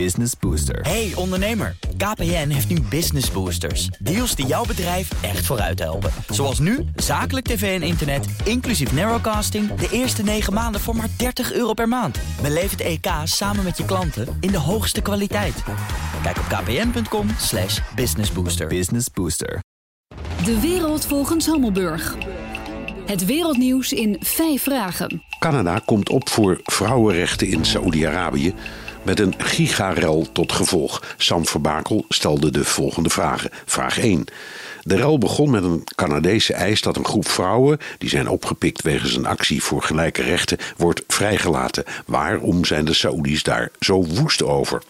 Business Booster. Hey ondernemer, KPN heeft nu Business Boosters. Deals die jouw bedrijf echt vooruit helpen. Zoals nu, zakelijk tv en internet, inclusief narrowcasting... de eerste 9 maanden voor maar 30 euro per maand. Beleef het EK samen met je klanten in de hoogste kwaliteit. Kijk op kpn.com slash businessbooster. Business Booster. De wereld volgens Hammelburg. Het wereldnieuws in vijf vragen. Canada komt op voor vrouwenrechten in Saoedi-Arabië met een gigarel tot gevolg. Sam Verbakel stelde de volgende vragen. Vraag 1. De rel begon met een Canadese eis dat een groep vrouwen, die zijn opgepikt wegens een actie voor gelijke rechten, wordt vrijgelaten. Waarom zijn de Saoedi's daar zo woest over?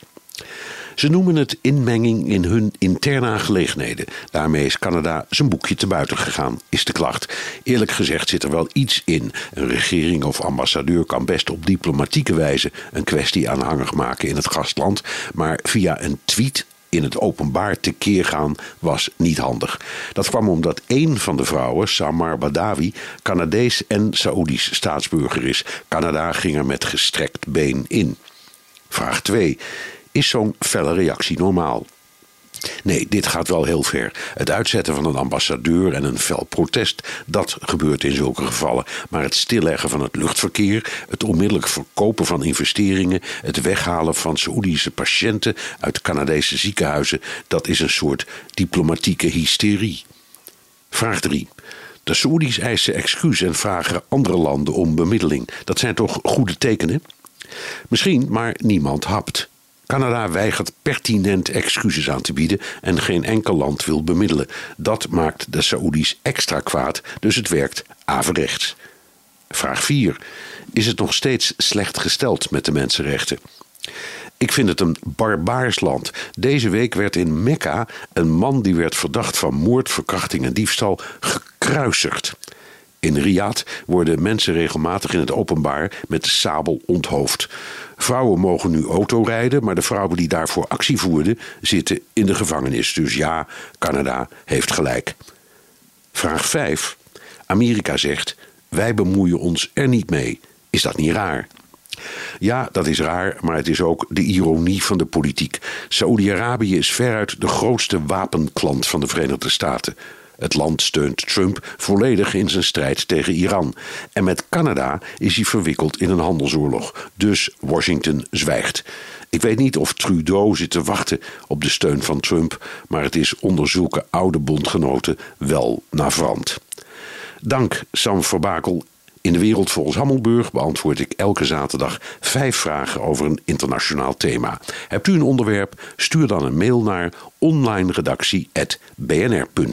Ze noemen het inmenging in hun interne aangelegenheden. Daarmee is Canada zijn boekje te buiten gegaan, is de klacht. Eerlijk gezegd zit er wel iets in. Een regering of ambassadeur kan best op diplomatieke wijze een kwestie aanhangig maken in het gastland. Maar via een tweet in het openbaar tekeer gaan was niet handig. Dat kwam omdat één van de vrouwen, Samar Badawi, Canadees en Saoedisch staatsburger is. Canada ging er met gestrekt been in. Vraag 2. Is zo'n felle reactie normaal? Nee, dit gaat wel heel ver. Het uitzetten van een ambassadeur en een fel protest, dat gebeurt in zulke gevallen. Maar het stilleggen van het luchtverkeer, het onmiddellijk verkopen van investeringen, het weghalen van Saoedische patiënten uit Canadese ziekenhuizen, dat is een soort diplomatieke hysterie. Vraag 3. De Saoedi's eisen excuus en vragen andere landen om bemiddeling. Dat zijn toch goede tekenen? Misschien, maar niemand hapt. Canada weigert pertinent excuses aan te bieden en geen enkel land wil bemiddelen. Dat maakt de Saoedi's extra kwaad, dus het werkt averechts. Vraag 4. Is het nog steeds slecht gesteld met de mensenrechten? Ik vind het een barbaars land. Deze week werd in Mekka een man die werd verdacht van moord, verkrachting en diefstal gekruisigd. In Riyadh worden mensen regelmatig in het openbaar met de sabel onthoofd. Vrouwen mogen nu autorijden, maar de vrouwen die daarvoor actie voerden zitten in de gevangenis. Dus ja, Canada heeft gelijk. Vraag 5. Amerika zegt: wij bemoeien ons er niet mee. Is dat niet raar? Ja, dat is raar, maar het is ook de ironie van de politiek. Saoedi-Arabië is veruit de grootste wapenklant van de Verenigde Staten. Het land steunt Trump volledig in zijn strijd tegen Iran. En met Canada is hij verwikkeld in een handelsoorlog. Dus Washington zwijgt. Ik weet niet of Trudeau zit te wachten op de steun van Trump, maar het is onder zulke oude bondgenoten wel navrant. Dank Sam Verbakel in de wereld volgens Hammelburg beantwoord ik elke zaterdag vijf vragen over een internationaal thema. Hebt u een onderwerp? Stuur dan een mail naar onlineredactie.bnr.nl.